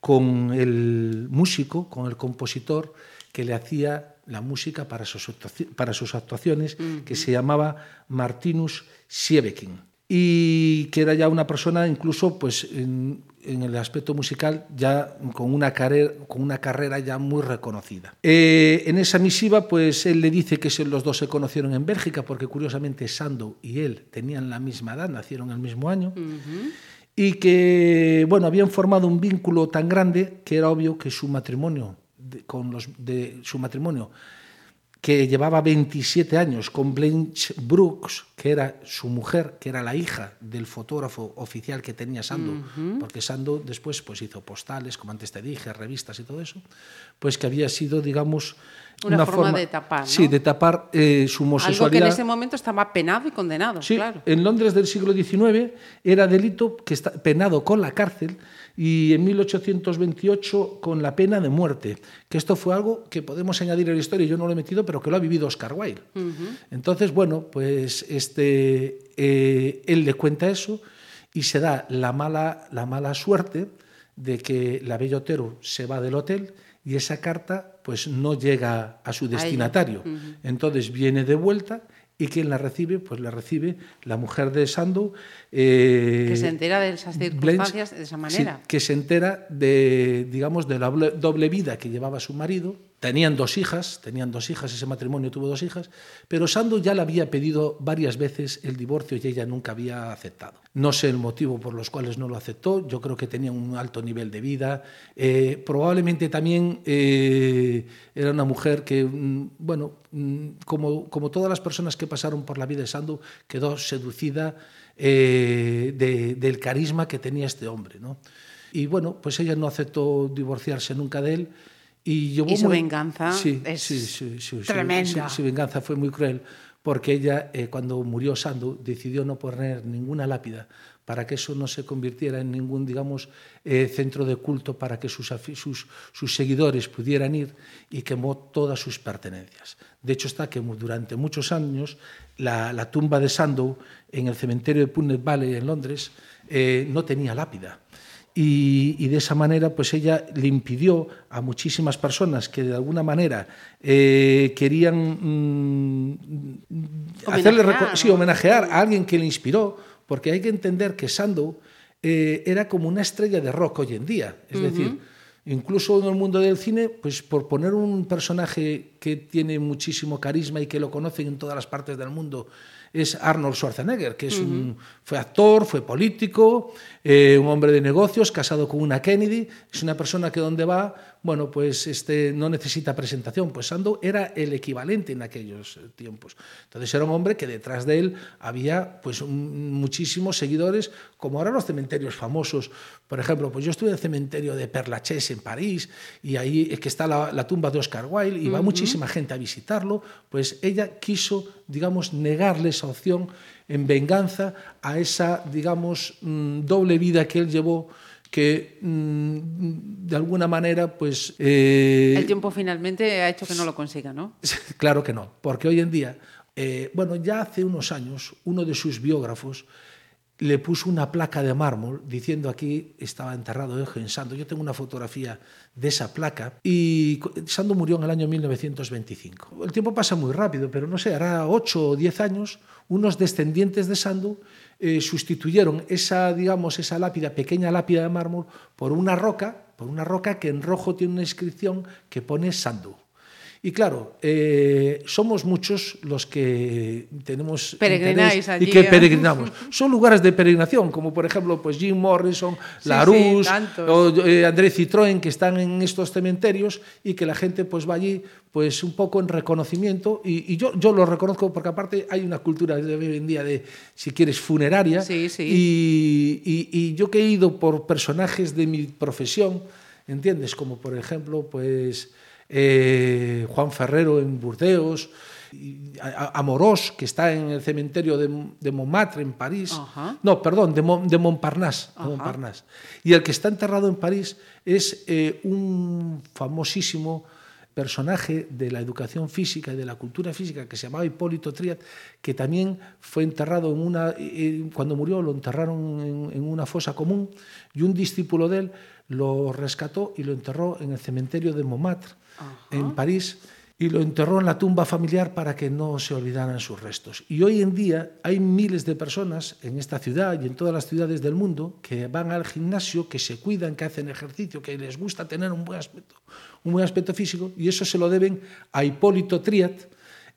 con el músico, con el compositor que le hacía la música para sus, para sus actuaciones, uh -huh. que se llamaba Martinus Siebeking. Y que era ya una persona, incluso pues, en, en el aspecto musical, ya con una, carrera, con una carrera ya muy reconocida. Eh, en esa misiva, pues él le dice que los dos se conocieron en Bélgica, porque curiosamente Sandow y él tenían la misma edad, nacieron el mismo año. Uh -huh y que bueno habían formado un vínculo tan grande que era obvio que su matrimonio con los de su matrimonio que llevaba 27 años con Blanche Brooks, que era su mujer, que era la hija del fotógrafo oficial que tenía Sandow, porque Sandow después pues, hizo postales, como antes te dije, revistas y todo eso, pues que había sido, digamos, una, forma, de tapar. ¿no? Sí, de tapar eh, su homosexualidad. Algo que en ese momento estaba penado y condenado, sí, claro. En Londres del siglo XIX era delito que está penado con la cárcel y en 1828 con la pena de muerte, que esto fue algo que podemos añadir a la historia, yo no lo he metido, pero que lo ha vivido Oscar Wilde. Uh -huh. Entonces, bueno, pues este, eh, él le cuenta eso y se da la mala, la mala suerte de que la Bella Otero se va del hotel y esa carta pues no llega a su destinatario. Uh -huh. Entonces viene de vuelta y quien la recibe, pues la recibe la mujer de Sandow. Eh, que se entera de esas circunstancias Blanche, de esa manera. Sí, que se entera de, digamos, de la doble vida que llevaba su marido. Tenían dos hijas, tenían dos hijas, ese matrimonio tuvo dos hijas, pero Sandow ya le había pedido varias veces el divorcio y ella nunca había aceptado. No sé el motivo por los cuales no lo aceptó, yo creo que tenía un alto nivel de vida, eh, probablemente también eh, era una mujer que, mm, bueno, mm, como, como todas las personas que pasaron por la vida de Sandow, quedó seducida eh, de, del carisma que tenía este hombre. ¿no? Y bueno, pues ella no aceptó divorciarse nunca de él. Y, llevó y su muy... venganza sí, es sí, sí, sí, tremenda. Su, su, venganza fue muy cruel porque ella, eh, cuando murió Sandow, decidió no poner ninguna lápida para que eso no se convirtiera en ningún, digamos, eh, centro de culto para que sus, sus, sus, seguidores pudieran ir y quemó todas sus pertenencias. De hecho, está que durante muchos años la, la tumba de Sandow en el cementerio de Putney Valley en Londres eh, no tenía lápida. Y, y, de esa manera pues ella le impidió a muchísimas personas que de alguna manera eh, querían mm, hacerle Homenajear, sí, homenajear a alguien que le inspiró, porque hay que entender que Sandow eh, era como una estrella de rock hoy en día, es uh -huh. decir, incluso en el mundo del cine, pues por poner un personaje que tiene muchísimo carisma y que lo conocen en todas las partes del mundo, es Arnold Schwarzenegger, que es uh -huh. un, fue actor, fue político, eh, un hombre de negocios, casado con una Kennedy, es una persona que donde va bueno, pues este, no necesita presentación, pues Sandow era el equivalente en aquellos tiempos. Entonces era un hombre que detrás de él había pues un, muchísimos seguidores, como ahora los cementerios famosos, por ejemplo, pues yo estuve en el cementerio de Père Lachaise en París, y ahí es que está la, la tumba de Oscar Wilde, y va uh -huh. muchísima gente a visitarlo, pues ella quiso, digamos, negarle esa opción en venganza a esa, digamos, mm, doble vida que él llevó que mmm, de alguna manera, pues... Eh, el tiempo finalmente ha hecho que no lo consiga, ¿no? Claro que no, porque hoy en día, eh, bueno, ya hace unos años, uno de sus biógrafos le puso una placa de mármol diciendo aquí estaba enterrado en Sando. Yo tengo una fotografía de esa placa y Sando murió en el año 1925. El tiempo pasa muy rápido, pero no sé, hará 8 o 10 años, unos descendientes de Sando eh, sustituyeron esa, digamos, esa lápida, pequeña lápida de mármol, por una roca, por una roca que en rojo tiene una inscripción que pone Sandu. Y claro, eh, somos muchos los que tenemos Peregrináis allí, y que ¿eh? peregrinamos. Son lugares de peregrinación, como por ejemplo pues Jim Morrison, sí, Larousse, sí, o eh, André Citroën, que están en estos cementerios y que la gente pues va allí pues un poco en reconocimiento y, y yo, yo lo reconozco porque aparte hay una cultura de hoy en día de, si quieres, funeraria sí, sí. Y, y, y yo que he ido por personajes de mi profesión, ¿entiendes? Como por ejemplo, pues eh, Juan Ferrero en Burdeos, Amorós, que está en el cementerio de, de Montmartre, en París. No, perdón, de, Mont, de Montparnasse. Montparnasse, Y el que está enterrado en París es eh, un famosísimo personaje de la educación física y de la cultura física que se llamaba Hipólito Triat, que también fue enterrado en una, eh, cuando murió lo enterraron en, en una fosa común y un discípulo de él lo rescató y lo enterró en el cementerio de Montmartre, en París, y lo enterró en la tumba familiar para que no se olvidaran sus restos. Y hoy en día hay miles de personas en esta ciudad y en todas las ciudades del mundo que van al gimnasio, que se cuidan, que hacen ejercicio, que les gusta tener un buen aspecto, un buen aspecto físico, y eso se lo deben a Hipólito Triat,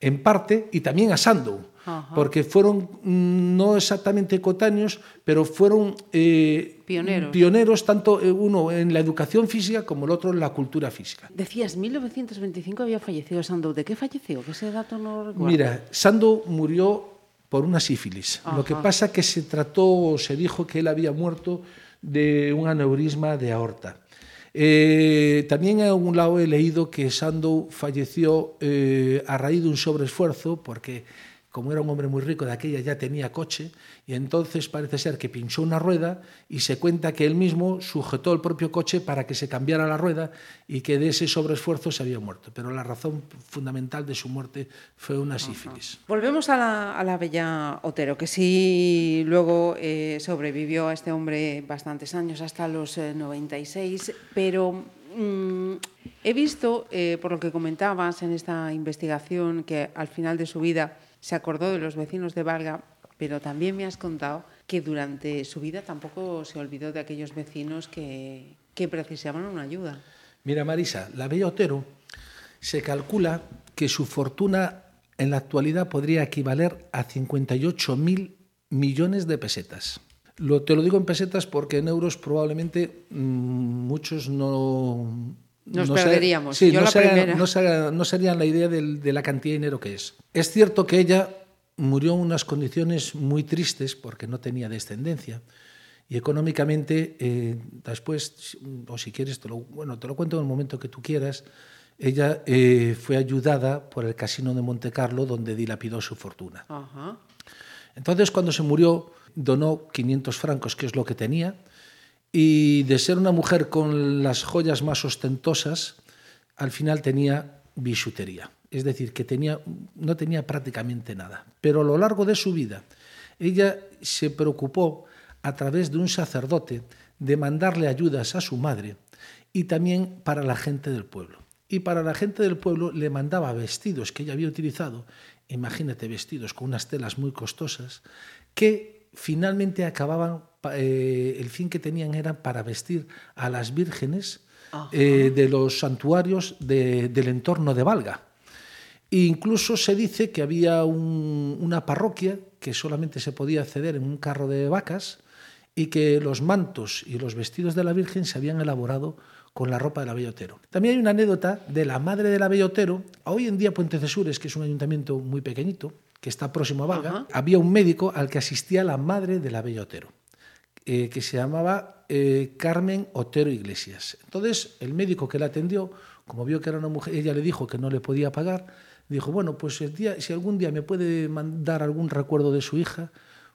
en parte, y también a Sandow, Ajá. porque fueron mm, no exactamente cotáneos, pero fueron eh, Pioneros. pioneros, tanto eh, uno en la educación física como el otro en la cultura física. Decías, 1925 había fallecido Sandow. ¿De qué falleció? Que ese dato no recuerdo. Mira, Sandow murió por una sífilis. Lo que Ajá. pasa que se trató, se dijo que él había muerto de un aneurisma de aorta. Eh, tamén en un lado he leído que Sandow falleció eh, a raíz dun sobreesfuerzo porque como era un hombre muy rico de aquella ya tenía coche y entonces parece ser que pinchó una rueda y se cuenta que él mismo sujetó el propio coche para que se cambiara la rueda y que de ese sobreesfuerzo se había muerto. Pero la razón fundamental de su muerte fue una sífilis. Volvemos a la, a la bella Otero, que sí luego eh, sobrevivió a este hombre bastantes años, hasta los eh, 96, pero mm, he visto, eh, por lo que comentabas en esta investigación, que al final de su vida se acordó de los vecinos de Valga, pero también me has contado que durante su vida tampoco se olvidó de aquellos vecinos que, que precisaban una ayuda. Mira, Marisa, la Bella Otero se calcula que su fortuna en la actualidad podría equivaler a 58.000 millones de pesetas. Lo, te lo digo en pesetas porque en euros probablemente mmm, muchos no... Nos no perderíamos. sí, Yo no, la se hagan- primera. no se hagan- no serían la idea de la cantidad de dinero que es. Es cierto que ella murió en unas condiciones muy tristes porque no tenía descendencia. Y económicamente, eh, después, o si quieres, te lo, bueno, te lo cuento en el momento que tú quieras, ella eh, fue ayudada por el casino de Monte Carlo, donde dilapidó su fortuna. Ajá. Entonces, cuando se murió, donó 500 francos, que es lo que tenía, y de ser una mujer con las joyas más ostentosas, al final tenía bisutería. Es decir, que tenía, no tenía prácticamente nada. Pero a lo largo de su vida, ella se preocupó a través de un sacerdote de mandarle ayudas a su madre y también para la gente del pueblo. Y para la gente del pueblo le mandaba vestidos que ella había utilizado, imagínate vestidos con unas telas muy costosas, que finalmente acababan, eh, el fin que tenían era para vestir a las vírgenes eh, de los santuarios de- del entorno de Valga. E incluso se dice que había un- una parroquia que solamente se podía acceder en un carro de vacas y que los mantos y los vestidos de la Virgen se habían elaborado con la ropa de la Bellotero. También hay una anécdota de la madre de la Bellotero. Hoy en día Puente Cesures, que es un ayuntamiento muy pequeñito, que está próximo a Valga, Ajá. había un médico al que asistía la madre de la Bellotero eh, que se llamaba eh, Carmen Otero Iglesias. Entonces, el médico que la atendió, como vio que era una mujer, ella le dijo que no le podía pagar, dijo, bueno, pues el día, si algún día me puede mandar algún recuerdo de su hija,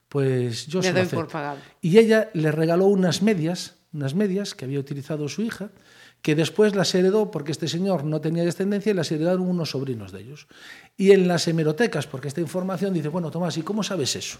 pues yo Le se lo doy acepto". por pagado. Y ella le regaló unas medias, unas medias que había utilizado su hija, que después las heredó porque este señor no tenía descendencia y las heredaron unos sobrinos de ellos. Y en las hemerotecas, porque esta información dice, bueno, Tomás, ¿y cómo sabes eso?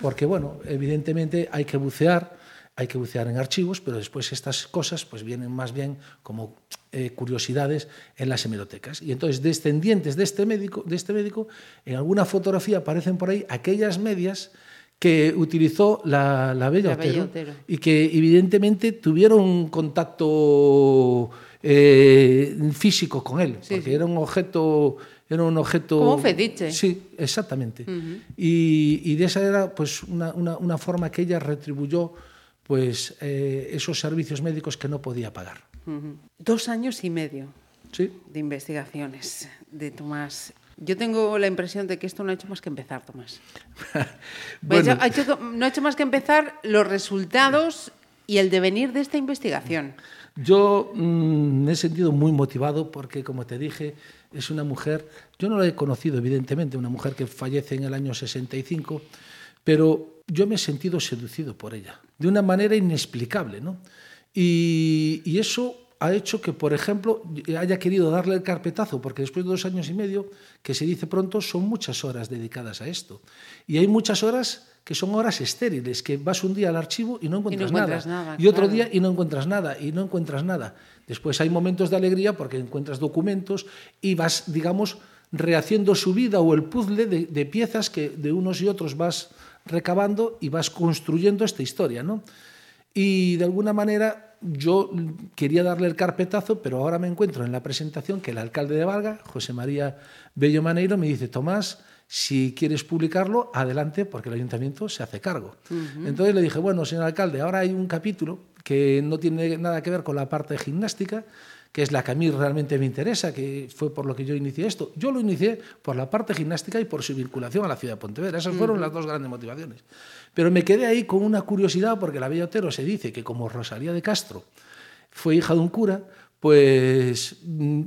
Porque, bueno, evidentemente hay que bucear, hay que bucear en archivos, pero después estas cosas pues vienen más bien como eh, curiosidades en las hemerotecas. Y entonces, descendientes de este médico, de este médico, en alguna fotografía aparecen por ahí aquellas medias que utilizó la, la Bella La Bella Otero, Otero. y que evidentemente tuvieron un contacto eh, físico con él, Sí, porque sí. era un objeto, era un objeto Como un fetiche. Sí, exactamente. y, y de esa era pues una, una- una forma que ella retribuyó pues eh, esos servicios médicos que no podía pagar. Dos años y medio Sí. de investigaciones de Tomás. Yo tengo la impresión de que esto no ha hecho más que empezar, Tomás. Bueno. Ha hecho- no ha hecho más que empezar los resultados y el devenir de esta investigación. Yo mm, me he sentido muy motivado porque, como te dije, es una mujer, yo no la he conocido evidentemente, una mujer que fallece en el año 65, pero yo me he sentido seducido por ella, de una manera inexplicable, ¿no? Y, y eso ha hecho que, por ejemplo, haya querido darle el carpetazo, porque después de dos años y medio, que se dice pronto, son muchas horas dedicadas a esto. Y hay muchas horas que son horas estériles, que vas un día al archivo y no encuentras, encuentras nada, nada, y otro claro. día y no encuentras nada, y no encuentras nada. Después hay momentos de alegría porque encuentras documentos y vas, digamos, rehaciendo su vida o el puzzle de, de piezas que de unos y otros vas recabando y vas construyendo esta historia, ¿no? Y de alguna manera yo quería darle el carpetazo, pero ahora me encuentro en la presentación que el alcalde de Valga, José María Bello Maneiro, me dice, Tomás, si quieres publicarlo, adelante, porque el ayuntamiento se hace cargo. Entonces le dije, bueno, señor alcalde, ahora hay un capítulo que no tiene nada que ver con la parte gimnástica, que es la que a mí realmente me interesa, que fue por lo que yo inicié esto. Yo lo inicié por la parte gimnástica y por su vinculación a la ciudad de Pontevedra. Esas fueron las dos grandes motivaciones. Pero me quedé ahí con una curiosidad, porque la Bella Otero se dice que como Rosalía de Castro fue hija de un cura, pues mm,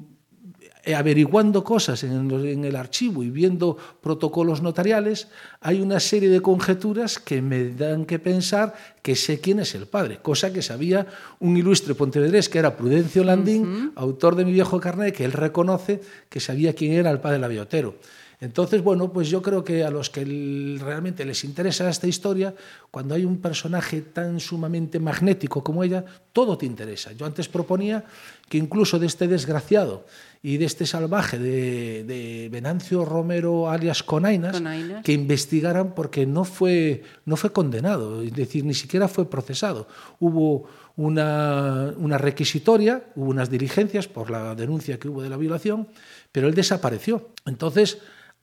averiguando cosas en, el archivo y viendo protocolos notariales, hay una serie de conjeturas que me dan que pensar que sé quién es el padre, cosa que sabía un ilustre pontevedrés que era Prudencio Landín, autor de mi viejo carnet, que él reconoce que sabía quién era el padre de la Biotero. Entonces, bueno, pues yo creo que a los que realmente les interesa esta historia, cuando hay un personaje tan sumamente magnético como ella, todo te interesa. Yo antes proponía que incluso de este desgraciado y de este salvaje de, Venancio Romero alias Conainas, que investigaran porque no fue, no fue condenado, es decir, ni siquiera fue procesado. Hubo una, una requisitoria, hubo unas diligencias por la denuncia que hubo de la violación, pero él desapareció. Entonces,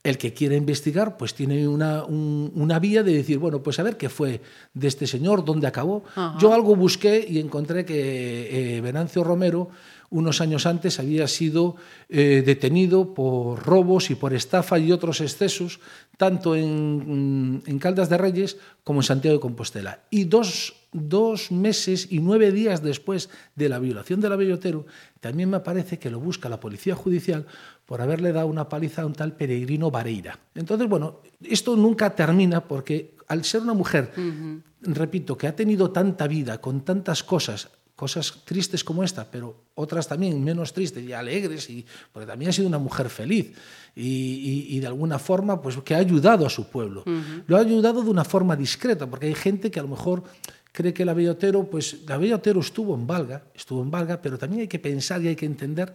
el que quiere investigar, pues tiene una, una, vía de decir, bueno, pues a ver qué fue de este señor, dónde acabó. Yo algo busqué y encontré que eh, Venancio Romero, unos años antes, había sido eh, detenido por robos y por estafa y otros excesos, tanto en, en Caldas de Reyes como en Santiago de Compostela. Y dos dos meses y nueve días después de la violación de la Bellotero, también me parece que lo busca la Policía Judicial por haberle dado una paliza a un tal Peregrino Vareira. Entonces, bueno, esto nunca termina porque al ser una mujer, repito, que ha tenido tanta vida, con tantas cosas, cosas tristes como esta, pero otras también menos tristes y alegres, y, porque también ha sido una mujer feliz y, de alguna forma pues, que ha ayudado a su pueblo. Lo ha ayudado de una forma discreta, porque hay gente que a lo mejor cree que la Bellotero, pues la Bellotero estuvo en Valga, estuvo en Valga, pero también hay que pensar y hay que entender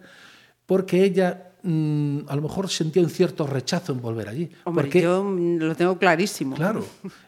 porque ella mm, a lo mejor sentía un cierto rechazo en volver allí. Hombre, porque, yo lo tengo clarísimo. Claro,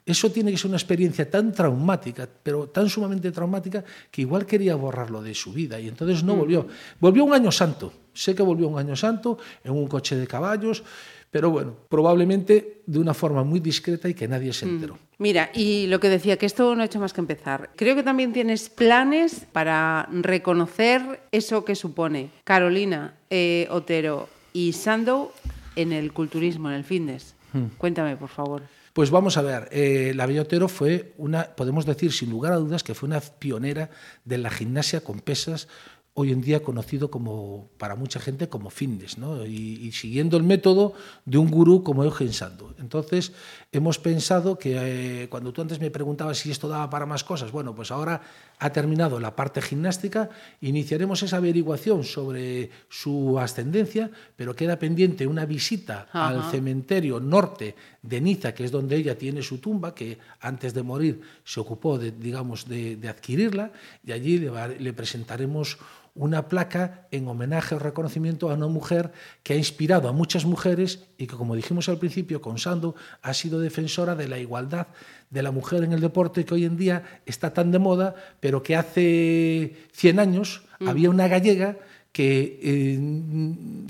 eso tiene que ser una experiencia tan traumática, pero tan sumamente traumática, que igual quería borrarlo de su vida y entonces no volvió. Volvió un año santo, sé que volvió un año santo en un coche de caballos, pero bueno, probablemente de una forma muy discreta y que nadie se enteró. Mm. Mira, y lo que decía, que esto no ha hecho más que empezar. Creo que también tienes planes para reconocer eso que supone Carolina, eh, Otero y Sandow en el culturismo, en el fitness. Mm. Cuéntame, por favor. Pues vamos a ver, eh, la Bella Otero fue una, podemos decir sin lugar a dudas, que fue una pionera de la gimnasia con pesas hoy en día conocido como para mucha gente como fitness, ¿no? y, siguiendo el método de un gurú como Eugen Sandu. Entonces, hemos pensado que eh, cuando tú antes me preguntabas si esto daba para más cosas, bueno, pues ahora ha terminado la parte gimnástica, iniciaremos esa averiguación sobre su ascendencia, pero queda pendiente una visita al cementerio norte de Niza, que es donde ella tiene su tumba, que antes de morir se ocupó, de, digamos, de, adquirirla, y allí le presentaremos una placa en homenaje o reconocimiento a una mujer que ha inspirado a muchas mujeres y que, como dijimos al principio con Sando, ha sido defensora de la igualdad de la mujer en el deporte que hoy en día está tan de moda, pero que hace 100 años mm. había una gallega que, eh,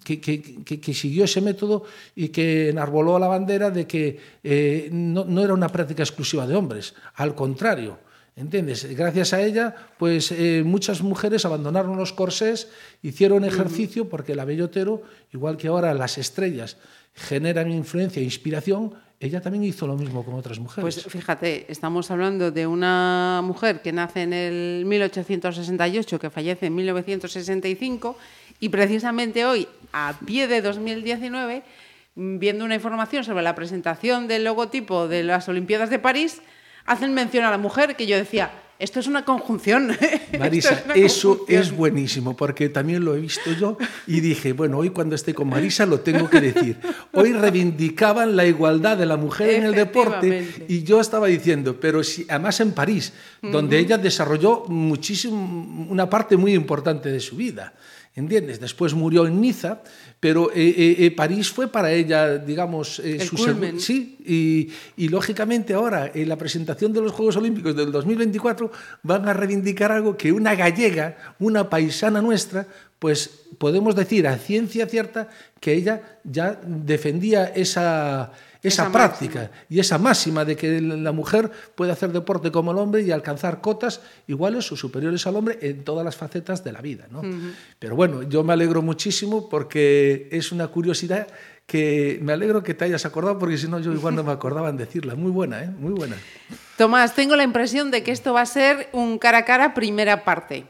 que, siguió ese método y que enarboló la bandera de que eh, no, no era una práctica exclusiva de hombres, al contrario ¿Entiendes? Gracias a ella, pues eh, muchas mujeres abandonaron los corsés, hicieron ejercicio, porque la bellotero, igual que ahora las estrellas generan influencia e inspiración, ella también hizo lo mismo con otras mujeres. Pues fíjate, estamos hablando de una mujer que nace en el 1868, que fallece en 1965, y precisamente hoy, a pie de 2019, viendo una información sobre la presentación del logotipo de las Olimpiadas de París, hacen mención a la mujer que yo decía, esto es una conjunción. Marisa, eso es buenísimo, porque también lo he visto yo y dije, bueno, hoy cuando esté con Marisa lo tengo que decir. Hoy reivindicaban la igualdad de la mujer en el deporte y yo estaba diciendo, pero si, además en París, donde ella desarrolló muchísimo, una parte muy importante de su vida. ¿Entiendes? Después murió en Niza, pero eh, eh, eh, París fue para ella, digamos, su culmen. Sí, y, y, lógicamente ahora en la presentación de los Juegos Olímpicos del 2024 van a reivindicar algo que una gallega, una paisana nuestra, pues podemos decir a ciencia cierta que ella ya defendía esa esa, esa práctica máxima. y esa máxima de que la mujer puede hacer deporte como el hombre y alcanzar cotas iguales o superiores al hombre en todas las facetas de la vida. ¿no? Uh -huh. Pero bueno, yo me alegro muchísimo porque es una curiosidad que me alegro que te hayas acordado porque si no yo igual no me acordaba en decirla. Muy buena, ¿eh? Muy buena. Tomás, tengo la impresión de que esto va a ser un cara a cara primera parte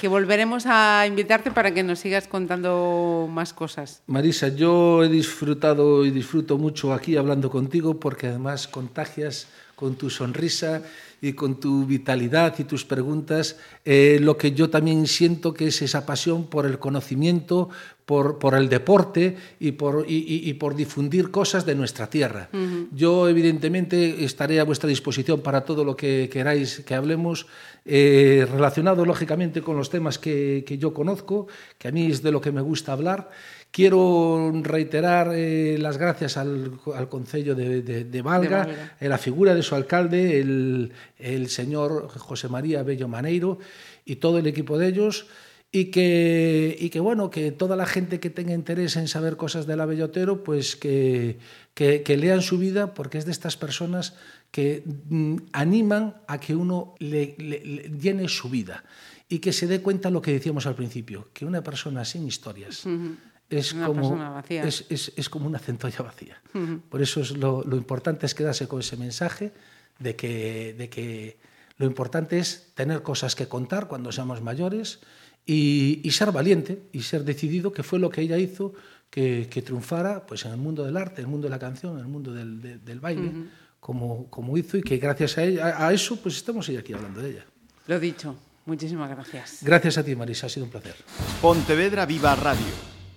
que volveremos a invitarte para que nos sigas contando más cosas. Marisa, yo he disfrutado y disfruto mucho aquí hablando contigo porque además contagias con tu sonrisa y con tu vitalidad y tus preguntas eh, lo que yo también siento que es esa pasión por el conocimiento, por, por el deporte y por, y, y, y por, difundir cosas de nuestra tierra. Uh -huh. Yo evidentemente estaré a vuestra disposición para todo lo que queráis que hablemos, eh, relacionado lógicamente con los temas que, que yo conozco, que a mí es de lo que me gusta hablar. Quiero reiterar eh, las gracias al, al Concello de, de, de Valga, de Valga. Eh, la figura de su alcalde, el, el señor José María Bello Maneiro y todo el equipo de ellos. Y que, y que, bueno, que toda la gente que tenga interés en saber cosas del abellotero, pues que, que, que lean su vida, porque es de estas personas que mm, animan a que uno le, le, le, llene su vida y que se dé cuenta lo que decíamos al principio, que una persona sin historias uh -huh es como, es, es, es, como una centolla vacía. Uh -huh. Por eso es lo, lo, importante es quedarse con ese mensaje de que, de que lo importante es tener cosas que contar cuando seamos mayores y, y, ser valiente y ser decidido, que fue lo que ella hizo, que, que triunfara pues, en el mundo del arte, en el mundo de la canción, en el mundo del, de, del baile, uh -huh. como, como hizo y que gracias a, ella, a, eso pues estamos aquí hablando de ella. Lo dicho. Muchísimas gracias. Gracias a ti, Marisa. Ha sido un placer. Pontevedra Viva Radio